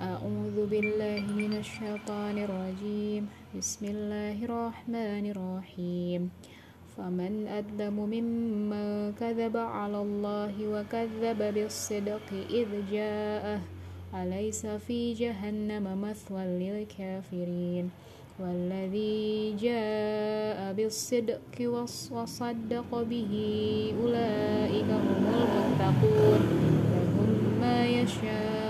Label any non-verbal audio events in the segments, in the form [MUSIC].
أعوذ بالله من الشيطان الرجيم. بسم الله الرحمن الرحيم. فمن أظلم ممن كذب على الله وكذب بالصدق إذ جاءه أليس في جهنم مثوى للكافرين؟ والذي جاء بالصدق وصدق به أولئك هم المتقون لهم ما يشاءون.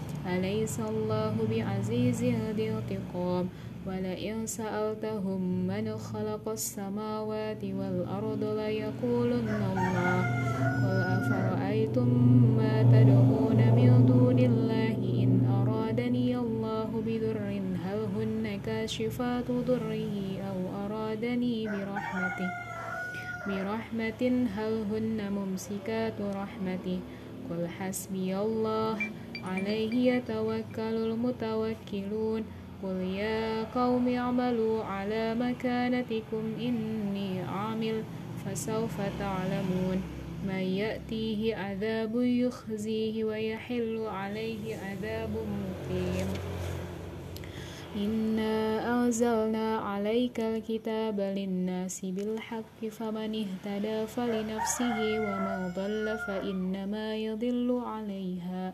أليس الله بعزيز ذي انتقام؟ ولئن سألتهم من خلق السماوات والأرض ليقولن الله. قل أفرأيتم ما تدعون من دون الله؟ إن أرادني الله بذر هل هن كاشفات ضره أو أرادني برحمته؟ برحمة هل هن ممسكات رحمته؟ قل حسبي الله عليه يتوكل المتوكلون. قل يا قوم اعملوا على مكانتكم إني عامل فسوف تعلمون. من يأتيه عذاب يخزيه ويحل عليه عذاب مقيم. إنا أنزلنا عليك الكتاب للناس بالحق فمن اهتدى فلنفسه ومن ضل فإنما يضل عليها.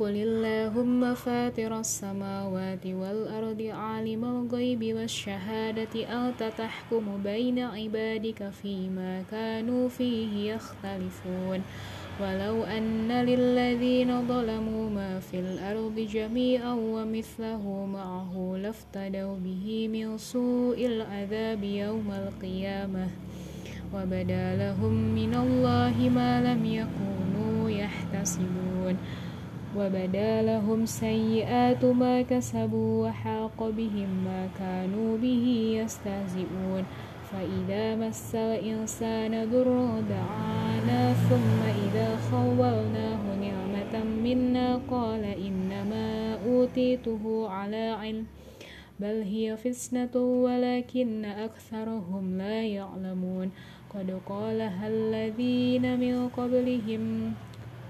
قل اللهم فاتر السماوات والأرض عالم الغيب والشهادة أنت تحكم بين عبادك فيما كانوا فيه يختلفون ولو أن للذين ظلموا ما في الأرض جميعا ومثله معه لافتدوا به من سوء العذاب يوم القيامة وبدا لهم من الله ما لم يكونوا يحتسبون وبدا لهم سيئات ما كسبوا وحاق بهم ما كانوا به يستهزئون. فإذا مس الإنسان ضر دعانا ثم إذا خولناه نعمة منا قال إنما أوتيته على علم بل هي فسنة ولكن أكثرهم لا يعلمون. قد قالها الذين من قبلهم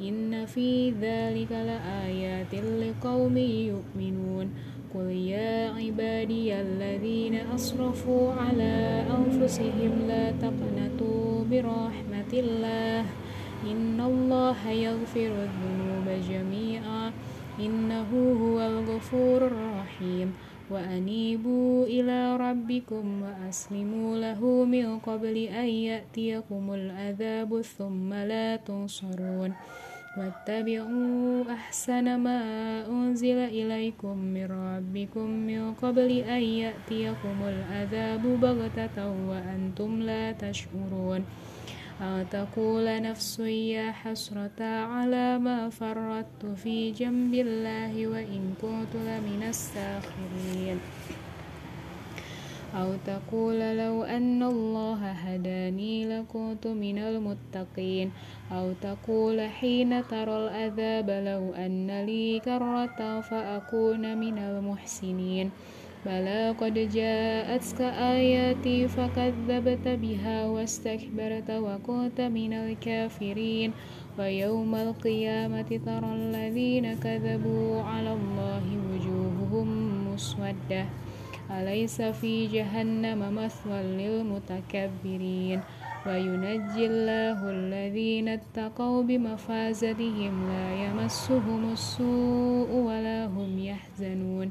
إن في ذلك لآيات لقوم يؤمنون. قل يا عبادي الذين أسرفوا على أنفسهم لا تقنطوا برحمة الله. إن الله يغفر الذنوب جميعا. إنه هو الغفور الرحيم. وأنيبوا إلى ربكم وأسلموا له من قبل أن يأتيكم العذاب ثم لا تنصرون. واتبعوا أحسن ما أنزل إليكم من ربكم من قبل أن يأتيكم العذاب بغتة وأنتم لا تشعرون. تقول نفس يا حسرة على ما فرطت في جنب الله وإن كنت لمن الساخرين. أو تقول لو أن الله هداني لكنت من المتقين. أو تقول حين ترى العذاب لو أن لي كرة فأكون من المحسنين. بلى قد جاءتك آياتي فكذبت بها واستكبرت وكنت من الكافرين ويوم القيامة ترى الذين كذبوا على الله وجوههم مسودة أليس في جهنم مثوى للمتكبرين وينجي الله الذين اتقوا بمفازتهم لا يمسهم السوء ولا هم يحزنون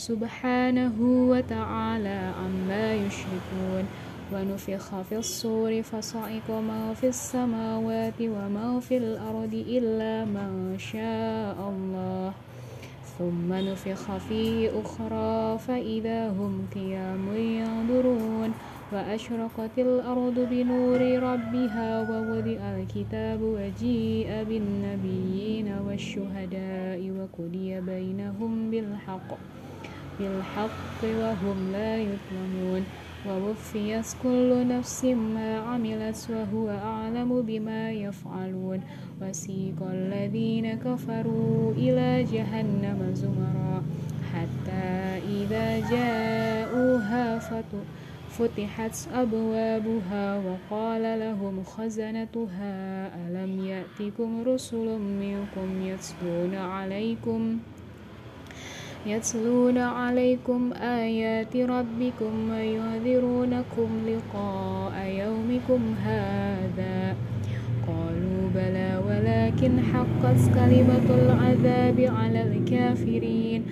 سبحانه وتعالى عما يشركون ونفخ في الصور فصعق ما في السماوات وما في الأرض إلا ما شاء الله. ثم نفخ فيه أخرى فإذا هم قيام ينظرون. وأشرقت الأرض بنور ربها ووضع الكتاب وجيء بالنبيين والشهداء وقضي بينهم بالحق. بالحق وهم لا يظلمون. ووفيت كل نفس ما عملت وهو أعلم بما يفعلون. وسيق الذين كفروا إلى جهنم زمرا حتى إذا جاءوها فتحت أبوابها وقال لهم خزنتها ألم يأتكم رسل منكم يتلون عليكم؟ يتلون عليكم آيات ربكم وينذرونكم لقاء يومكم هذا. قالوا بلى ولكن حقت كلمة العذاب على الكافرين.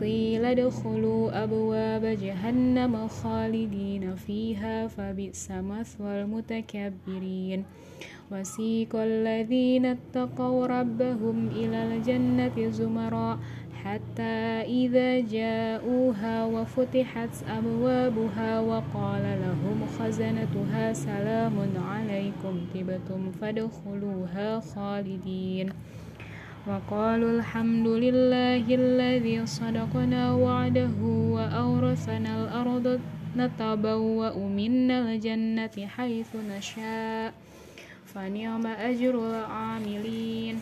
قيل ادخلوا أبواب جهنم خالدين فيها فبئس مثوى المتكبرين. وسيق الذين اتقوا ربهم إلى الجنة زمرًا حتى إذا جاءوها وفتحت أبوابها وقال لهم خزنتها سلام عليكم تبتم فادخلوها خالدين. وقالوا الحمد لله الذي صدقنا وعده وأورثنا الأرض نتبوأ منا الجنة حيث نشاء. فنعم أجر العاملين.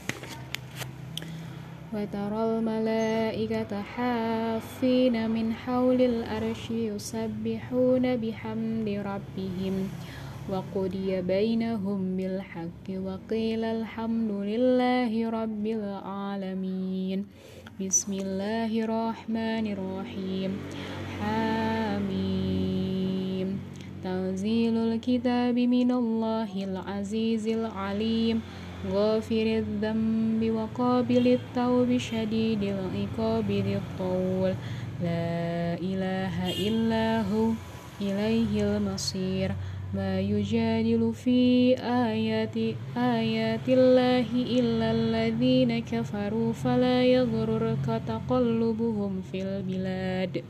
وترى الملائكة حافين من حول الأرش يسبحون بحمد ربهم. وقضي بينهم بالحق وقيل الحمد لله رب العالمين. بسم الله الرحمن الرحيم. حاميم تنزيل الكتاب من الله العزيز العليم. غافر الذنب وقابل التوب شديد العقاب ذي الطول. لا إله إلا هو إليه المصير. ما يجادل في آيات آيات الله إلا الذين كفروا فلا يغررك تقلبهم في البلاد.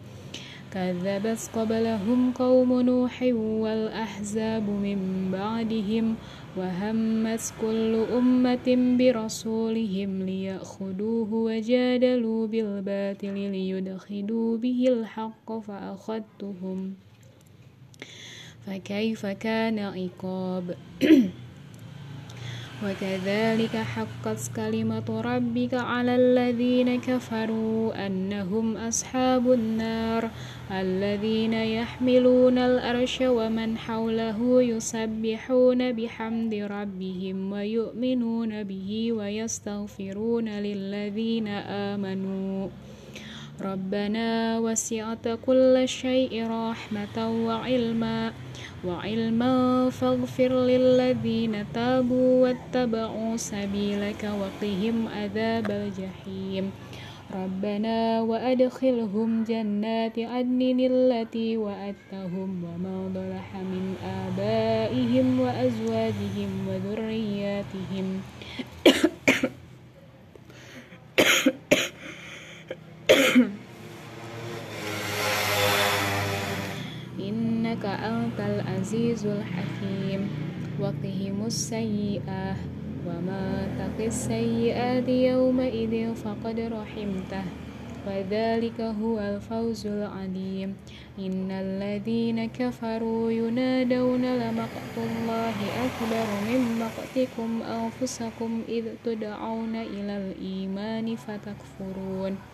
كذبت قبلهم قوم نوح والأحزاب من بعدهم. وهمت كل أمة برسولهم ليأخذوه وجادلوا بالباطل ليدخلوا به الحق فأخذتهم. فكيف كان عقاب؟ [CLEARS THROAT] وكذلك حقت كلمة ربك على الذين كفروا أنهم أصحاب النار الذين يحملون الأرش ومن حوله يسبحون بحمد ربهم ويؤمنون به ويستغفرون للذين آمنوا. ربنا وسعت كل شيء رحمة وعلما وعلما فاغفر للذين تابوا واتبعوا سبيلك وقهم عذاب الجحيم. ربنا وأدخلهم جنات عدن التي وعدتهم وما ضلح من آبائهم وأزواجهم وذرياتهم. [COUGHS] إنك أنت العزيز الحكيم. وقهم السيئات وما تقي السيئات يومئذ فقد رحمته. وذلك هو الفوز العليم. إن الذين كفروا ينادون لمقت الله أكبر من مقتكم أنفسكم إذ تدعون إلى الإيمان فتكفرون.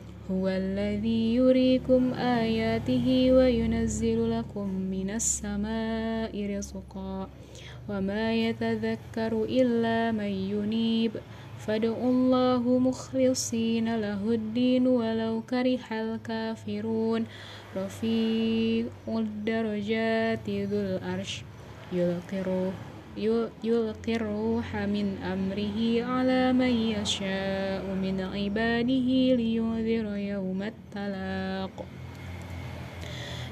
هو الذي يريكم آياته وينزل لكم من السماء رزقا وما يتذكر إلا من ينيب فادعوا الله مخلصين له الدين ولو كره الكافرون رفيع الدرجات ذو الأرش يلقي الروح من أمره على من يشاء من عباده لينذر يوم التلاق.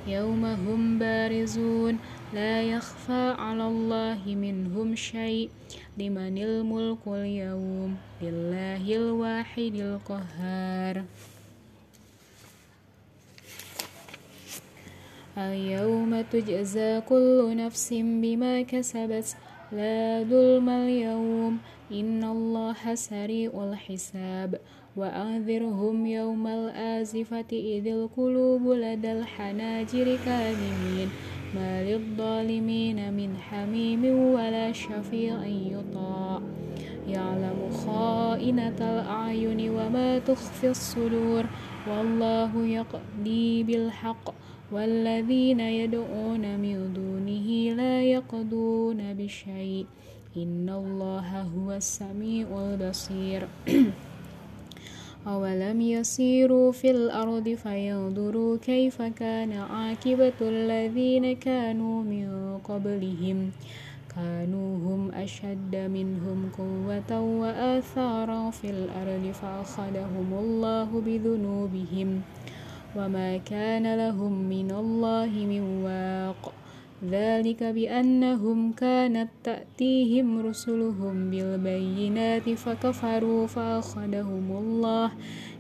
يوم هم بارزون لا يخفى على الله منهم شيء. لمن الملك اليوم؟ لله الواحد القهار. اليوم تجزى كل نفس بما كسبت لا ظلم اليوم. إن الله سريع الحساب. وأنذرهم يوم الآزفة إذ القلوب لدى الحناجر كاذبين. ما للظالمين من حميم ولا شفيع يطاع. يعلم خائنة الأعين وما تخفي الصدور. والله يقضي بالحق. والذين يدعون من دونه لا يقضون بشيء. إن الله هو السميع البصير. [CLEARS THROAT] أولم يسيروا في الأرض فينظروا كيف كان عاقبة الذين كانوا من قبلهم. كانوا هم أشد منهم قوة وآثارا في الأرض فأخذهم الله بذنوبهم. وما كان لهم من الله من واق ذلك بأنهم كانت تأتيهم رسلهم بالبينات فكفروا فأخذهم الله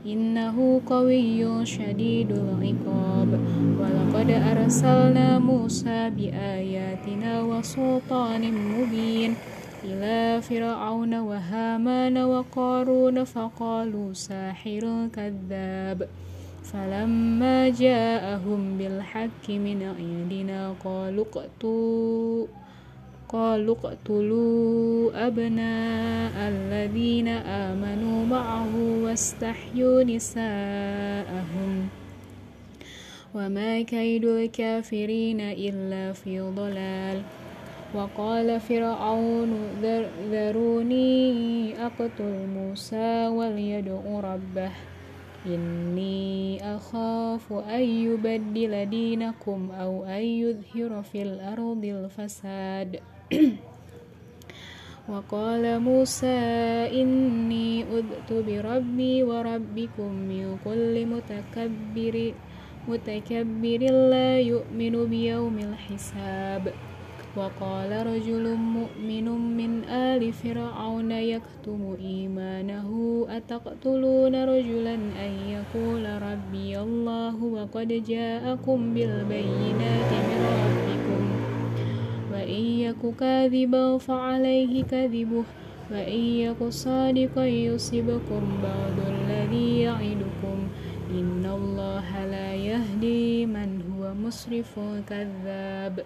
إنه قوي شديد العقاب ولقد أرسلنا موسى بآياتنا وسلطان مبين إلى فرعون وهامان وقارون فقالوا ساحر كذاب فلما جاءهم بالحق من عندنا قالوا اقتلوا قالوا اقتلوا أبناء الذين آمنوا معه واستحيوا نساءهم. وما كيد الكافرين إلا في ضلال. وقال فرعون ذروني أقتل موسى وليدع ربه. إني أخاف أن يبدل دينكم أو أن يظهر في الأرض الفساد. [CLEARS THROAT] وقال موسى إني أذت بربي وربكم من كل متكبر متكبر لا يؤمن بيوم الحساب. وقال رجل مؤمن من آل فرعون يكتم إيمانه أتقتلون رجلا أن يقول ربي الله وقد جاءكم بالبينات من ربكم؟ وإن يك كاذبا فعليه كذبه وإن يك صادقا يصبكم بعض الذي يعدكم. إن الله لا يهدي من هو مسرف كذاب.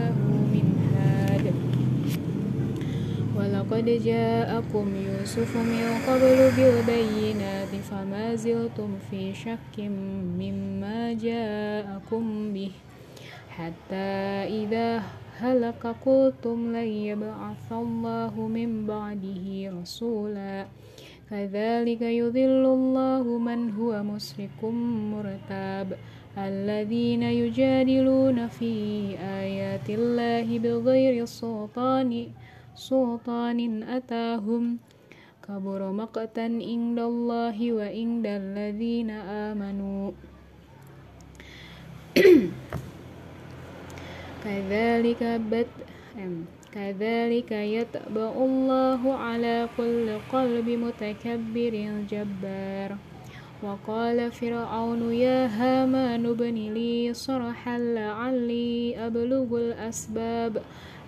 ولقد جاءكم يوسف من قبل بالبينات فما زلتم في شك مما جاءكم به. حتى إذا هلك قلتم لن يبعث الله من بعده رسولا. كذلك يذل الله من هو مشرك مرتاب. الذين يجادلون في آيات الله بغير سلطان سلطان أتاهم. كبر مقتا عند الله وعند الذين آمنوا. كذلك بد كذلك يتبع الله على كل قلب متكبر جبار. وقال فرعون يا هامان ابن لي صرحا لعلي أبلغ الأسباب.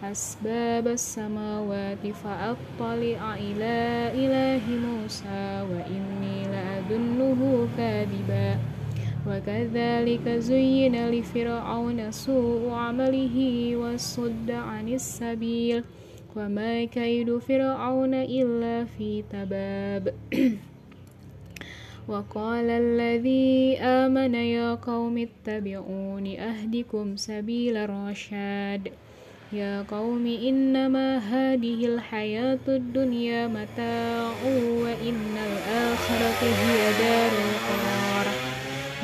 أسباب السماوات فأطلع إلى إله موسى وإني لأظنه كاذبا. وكذلك زين لفرعون سوء عمله وصد عن السبيل. وما كيد فرعون إلا في تباب. وقال الذي آمن يا قوم اتبعون أهدكم سبيل الرشاد. يا قوم إنما هذه الحياة الدنيا متاع وإن الآخرة هي دار القرار.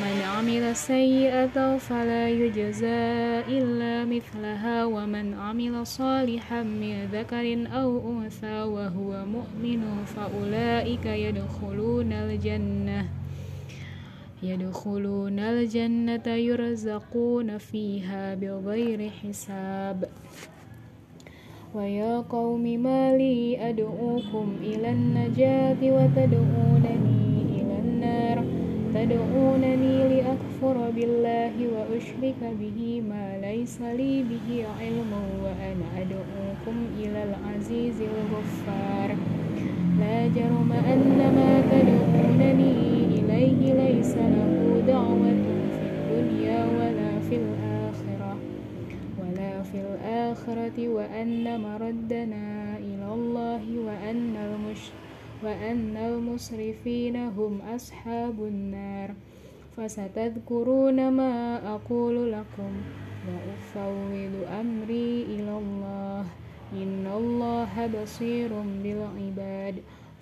من عمل سيئة فلا يجزى إلا مثلها ومن عمل صالحا من ذكر أو أنثى وهو مؤمن فأولئك يدخلون الجنة. يدخلون الجنة يرزقون فيها بغير حساب. ويا قوم ما لي أدعوكم إلى النجاة وتدعونني إلى النار. تدعونني لأكفر بالله وأشرك به ما ليس لي به علم وأنا أدعوكم إلى العزيز الغفار. لا جرم أن ما تدعونني إليه ليس له دعوة في الدنيا ولا في الآخرة. في الآخرة وأن مردنا إلى الله وأن المش وأن المسرفين هم أصحاب النار. فستذكرون ما أقول لكم وأفوض أمري إلى الله. إن الله بصير بالعباد.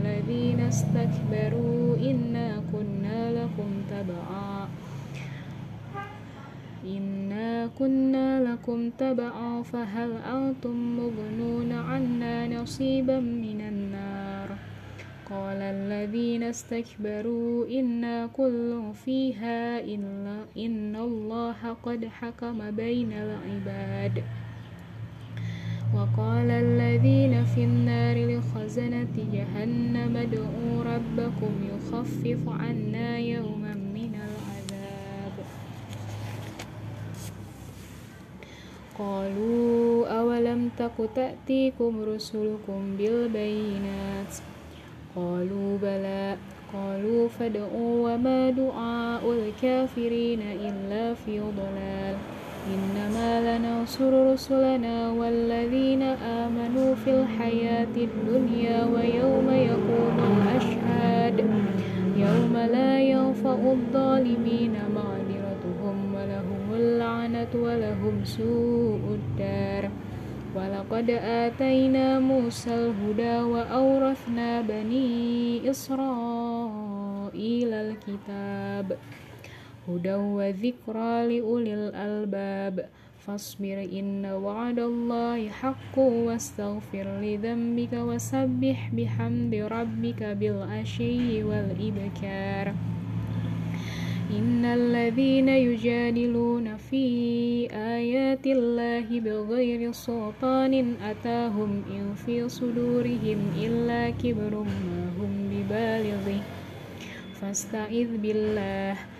للذين استكبروا إنا كنا لكم تبعا. إنا كنا لكم تبعا فهل أنتم مغنون عنا نصيبا من النار؟ قال الذين استكبروا إنا كل فيها إلا إن الله قد حكم بين العباد. وقال الذين في النار لخزنة جهنم ادعوا ربكم يخفف عنا يوما من العذاب. قالوا أولم تك تأتيكم رسلكم بالبينات؟ قالوا بلى. قالوا فادعوا وما دعاء الكافرين إلا في ضلال. إنما لننصر رسلنا والذين آمنوا في الحياة الدنيا ويوم يقوم الأشهاد. يوم لا ينفع الظالمين معذرتهم ولهم اللعنة ولهم سوء الدار. ولقد آتينا موسى الهدى وأورثنا بني إسرائيل الكتاب. هدى وذكرى لأولي الألباب. فاصبر إن وعد الله حق واستغفر لذنبك وسبح بحمد ربك بالعشي والإبكار. إن الذين يجادلون في آيات الله بغير سلطان أتاهم إن في صدورهم إلا كبر ما هم ببالغه. فاستعذ بالله.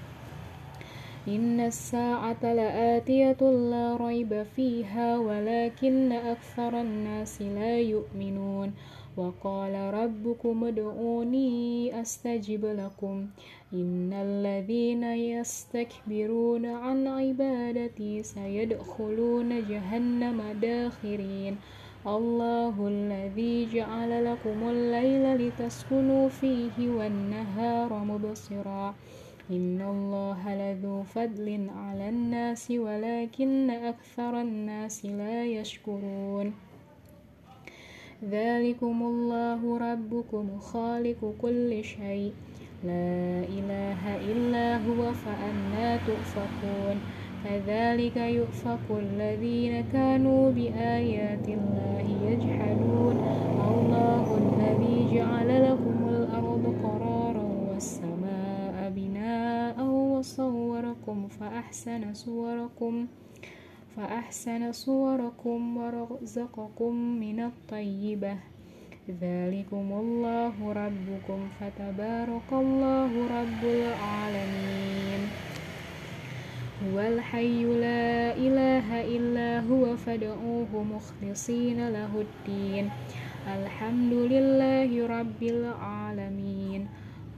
إن الساعة لآتية لا ريب فيها ولكن أكثر الناس لا يؤمنون وقال ربكم ادعوني أستجب لكم إن الذين يستكبرون عن عبادتي سيدخلون جهنم داخرين الله الذي جعل لكم الليل لتسكنوا فيه والنهار مبصرا إن الله لذو فضل على الناس ولكن أكثر الناس لا يشكرون. ذلكم الله ربكم خالق كل شيء. لا إله إلا هو فأنا تؤفكون. كذلك يؤفك الذين كانوا بآيات الله يجحدون. الله الذي جعل لكم وصوركم فأحسن صوركم فأحسن صوركم ورزقكم من الطيبة. ذلكم الله ربكم فتبارك الله رب العالمين. هو الحي لا إله إلا هو فادعوه مخلصين له الدين. الحمد لله رب العالمين.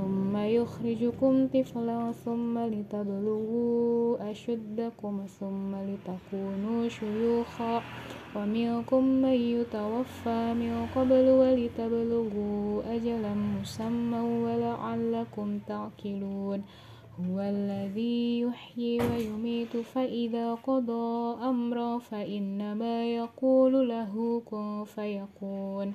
ثم يخرجكم طفلا ثم لتبلغوا أشدكم ثم لتكونوا شيوخا. ومنكم من يتوفى من قبل ولتبلغوا أجلا مسمى ولعلكم تعقلون. هو الذي يحيي ويميت فإذا قضى أمرا فإنما يقول له كن فيكون.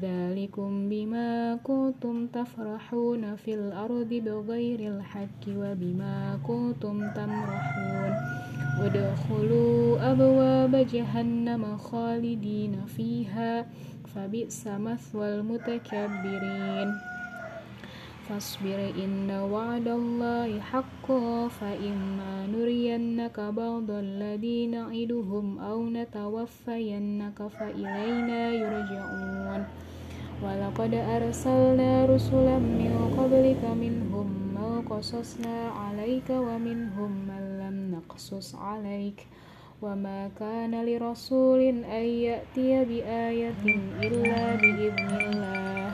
ذلكم بما كنتم تفرحون في الأرض بغير الحق وبما كنتم تمرحون. ودخلوا أبواب جهنم خالدين فيها فبئس مثوى المتكبرين. فاصبر إن وعد الله حق فإما نرينك بعض الذي نعدهم أو نتوفينك فإلينا يرجعون. ولقد أرسلنا رسلا من قبلك منهم من قصصنا عليك ومنهم من لم نقصص عليك. وما كان لرسول أن يأتي بآية إلا بإذن الله.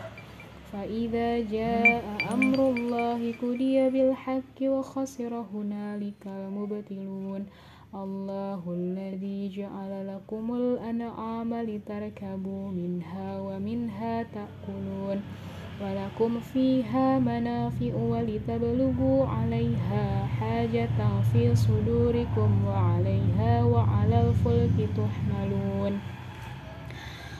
فإذا جاء أمر الله قضي بالحق وخسر هنالك المبتلون الله الذي جعل لكم الأنعام لتركبوا منها ومنها تأكلون. ولكم فيها منافع ولتبلغوا عليها حاجة في صدوركم وعليها وعلى الفلك تحملون.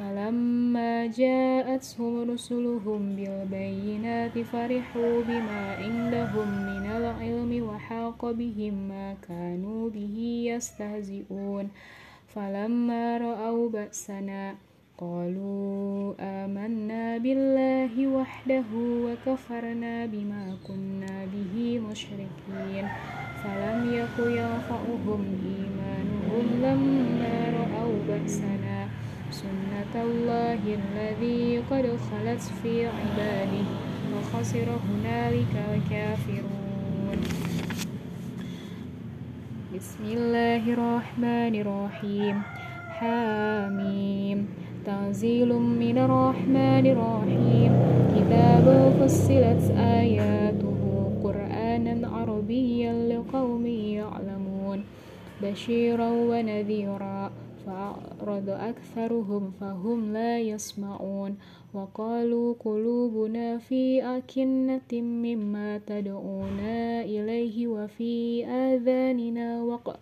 فلما جاءتهم رسلهم بالبينات فرحوا بما عندهم من العلم وحاق بهم ما كانوا به يستهزئون. فلما رأوا بأسنا قالوا آمنا بالله وحده وكفرنا بما كنا به مشركين. فلم يك ينفعهم إيمانهم لما رأوا بأسنا. سنة الله الذي قد خلت في عباده وخسر هنالك الكافرون. بسم الله الرحمن الرحيم. حاميم تنزيل من الرحمن الرحيم. كتاب فصلت آياته قرآنا عربيا لقوم يعلمون. بشيرا ونذيرا. فأعرض أكثرهم فهم لا يسمعون وقالوا قلوبنا في أكنة مما تدعونا إليه وفي آذاننا وقر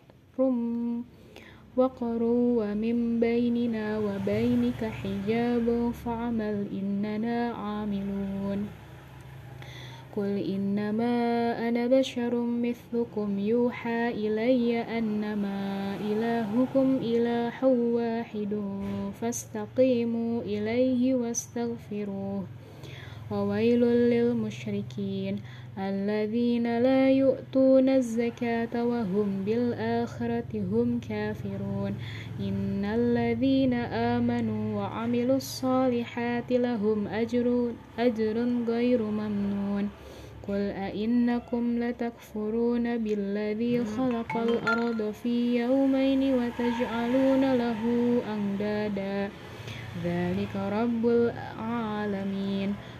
وقر ومن بيننا وبينك حجاب فاعمل إننا عاملون قل إنما أنا بشر مثلكم يوحى إلي أنما إلهكم إله واحد فاستقيموا إليه واستغفروه. وويل للمشركين. الذين لا يؤتون الزكاة وهم بالآخرة هم كافرون. إن الذين آمنوا وعملوا الصالحات لهم أجر, أجر غير ممنون. قل أئنكم لتكفرون بالذي خلق الأرض في يومين وتجعلون له أندادا. ذلك رب العالمين.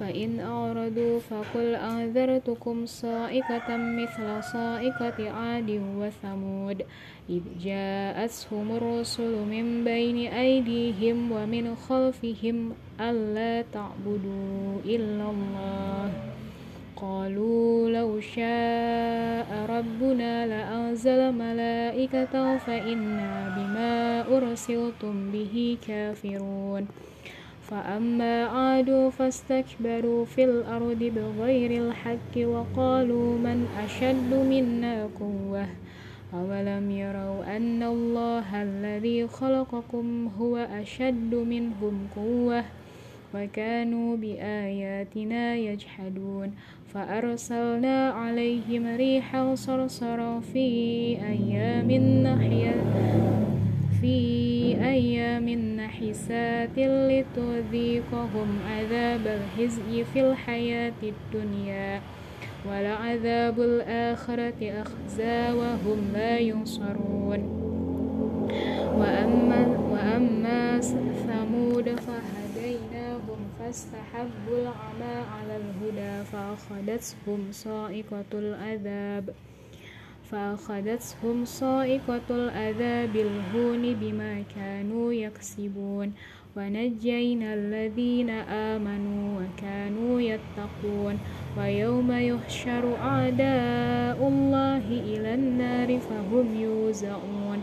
فإن أعرضوا فقل أنذرتكم صائقة مثل صائقة عاد وثمود. إذ جاءتهم الرسل من بين أيديهم ومن خلفهم ألا تعبدوا إلا الله. قالوا لو شاء ربنا لأنزل ملائكة فإنا بما أرسلتم به كافرون. فأما عاد فاستكبروا في الأرض بغير الحق وقالوا من أشد منا قوة أولم يروا أن الله الذي خلقكم هو أشد منهم قوة وكانوا بآياتنا يجحدون فأرسلنا عليهم ريحا صرصرا في أيام نحيا في أيام نحسات لتذيقهم عذاب الخزي في الحياة الدنيا ولعذاب الآخرة أخزى وهم لا ينصرون. وأما, وأما ثمود فهديناهم فاستحبوا العمى على الهدى فأخذتهم صائقة العذاب. فأخذتهم صائقة العذاب الهون بما كانوا يكسبون. ونجينا الذين آمنوا وكانوا يتقون. ويوم يحشر أعداء الله إلى النار فهم يوزعون.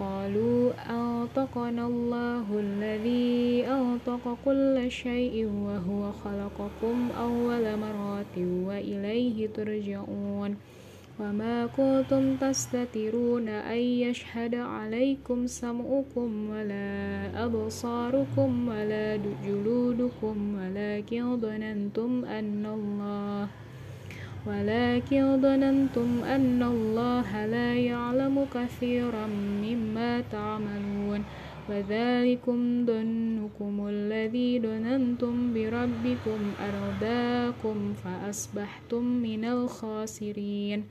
قالوا أنطقنا الله الذي أنطق كل شيء وهو خلقكم أول مرة وإليه ترجعون وما كنتم تستترون أن يشهد عليكم سمعكم ولا أبصاركم ولا جلودكم ولكن ظننتم أن الله ولكن ظننتم أن الله لا يعلم كثيرا مما تعملون وذلكم ظنكم الذي ظننتم بربكم أرداكم فأصبحتم من الخاسرين.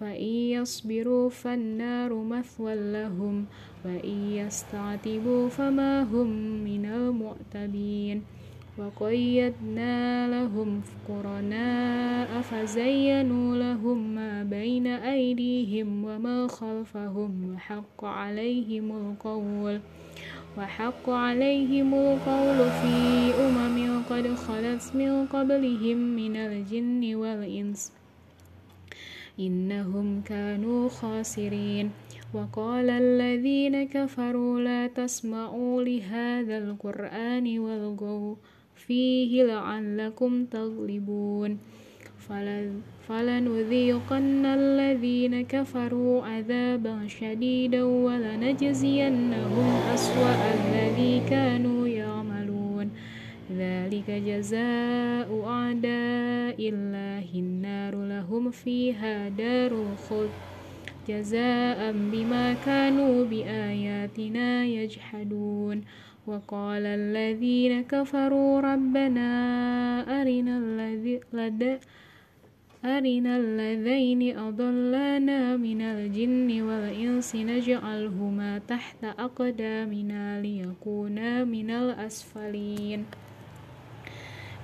فإن يصبروا فالنار مثوى لهم وإن يستعتبوا فما هم من المعتبين. وقيدنا لهم قرناء فزينوا لهم ما بين أيديهم وما خلفهم وحق عليهم القول وحق عليهم القول في أمم قد خلت من قبلهم من الجن والإنس. إنهم كانوا خاسرين. وقال الذين كفروا لا تسمعوا لهذا القرآن والغوا. فيه لعلكم تغلبون. فلنذيقن الذين كفروا عذابا شديدا ولنجزينهم أسوأ الذي كانوا يعملون. ذلك جزاء أعداء الله. النار لهم فيها دار الخلد. جزاء بما كانوا بآياتنا يجحدون. وقال الذين كفروا ربنا أرنا الذي أرنا الذين أضلانا من الجن والإنس نجعلهما تحت أقدامنا ليكونا من الأسفلين.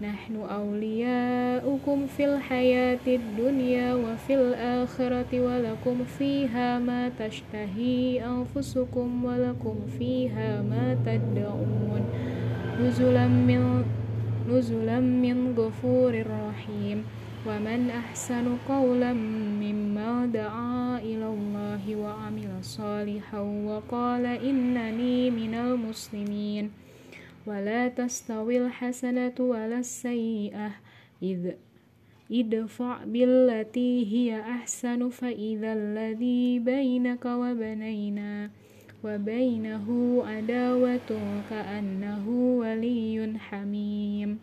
نحن أولياؤكم في الحياة الدنيا وفي الآخرة ولكم فيها ما تشتهي أنفسكم ولكم فيها ما تدعون. نزلا من نزلا من غفور رحيم. ومن أحسن قولا ممن دعا إلى الله وعمل صالحا وقال إنني من المسلمين. ولا تستوي الحسنة ولا السيئة إذ ادفع بالتي هي أحسن فإذا الذي بينك وبيننا وبينه عداوة كأنه ولي حميم.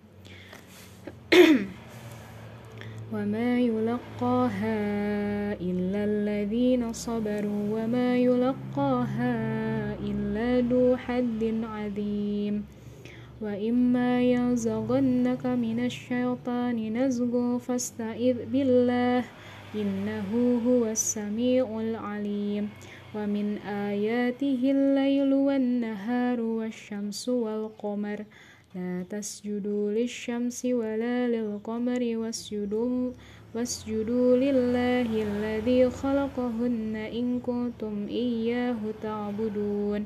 [CLEARS THROAT] وما يلقاها إلا الذين صبروا وما يلقاها إلا ذو حد عظيم. وإما ينزغنك من الشيطان نزغ فاستعذ بالله إنه هو السميع العليم ومن آياته الليل والنهار والشمس والقمر لا تسجدوا للشمس ولا للقمر واسجدوا واسجدوا لله الذي خلقهن إن كنتم إياه تعبدون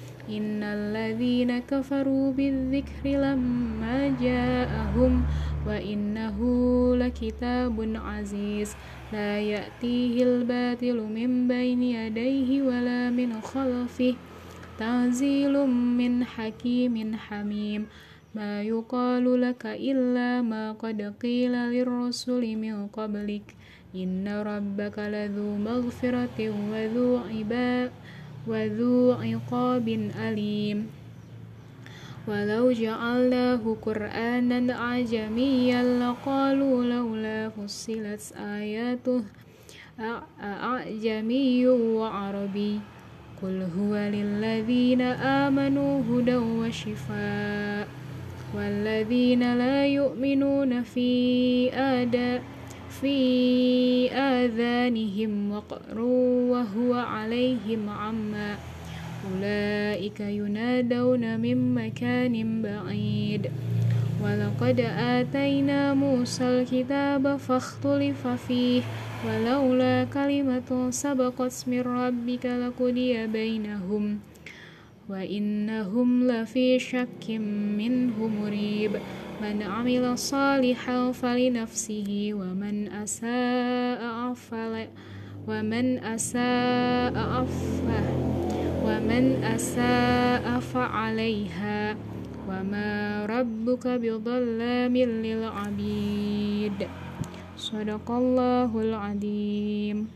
إن الذين كفروا بالذكر لما جاءهم وإنه لكتاب عزيز لا يأتيه الباطل من بين يديه ولا من خلفه تنزيل من حكيم حميم ما يقال لك إلا ما قد قيل للرسل من قبلك إن ربك لذو مغفرة وذو عباد وذو عقاب أليم. ولو جعلناه قرآنا أعجميا لقالوا لولا فصلت آياته أعجمي وعربي. قل هو للذين آمنوا هدى وشفاء والذين لا يؤمنون في آداء في آذانهم وقر وهو عليهم عمى. أولئك ينادون من مكان بعيد. ولقد آتينا موسى الكتاب فاختلف فيه. ولولا كلمة سبقت من ربك لقضي بينهم. وإنهم لفي شك منه مريب. من عمل صالحا فلنفسه ومن أساء فل ومن أساء ومن أساء فعليها. وما ربك بظلام للعبيد. صدق الله العظيم.